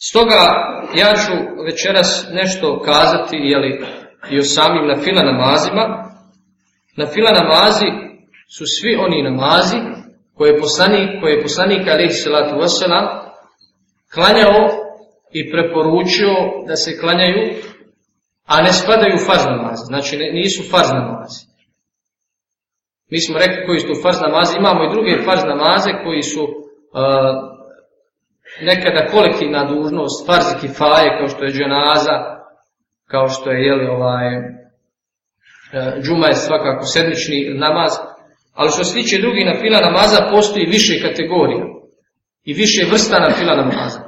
Stoga ja ću večeras nešto kazati jeli, i o samim na fila namazima. Na fila namazi su svi oni namazi koje je poslanik, koje je poslanik alaihi salatu wasalam klanjao i preporučio da se klanjaju, a ne spadaju u farz namazi. Znači nisu farz namazi. Mi smo rekli koji su farz namazi, imamo i druge farz namaze koji su uh, nekada kolektivna dužnost, farz kifaje, kao što je dženaza, kao što je jeli, ovaj, e, džuma je svakako sedmični namaz, ali što se tiče drugih na fila namaza, postoji više kategorija i više vrsta na fila namaza.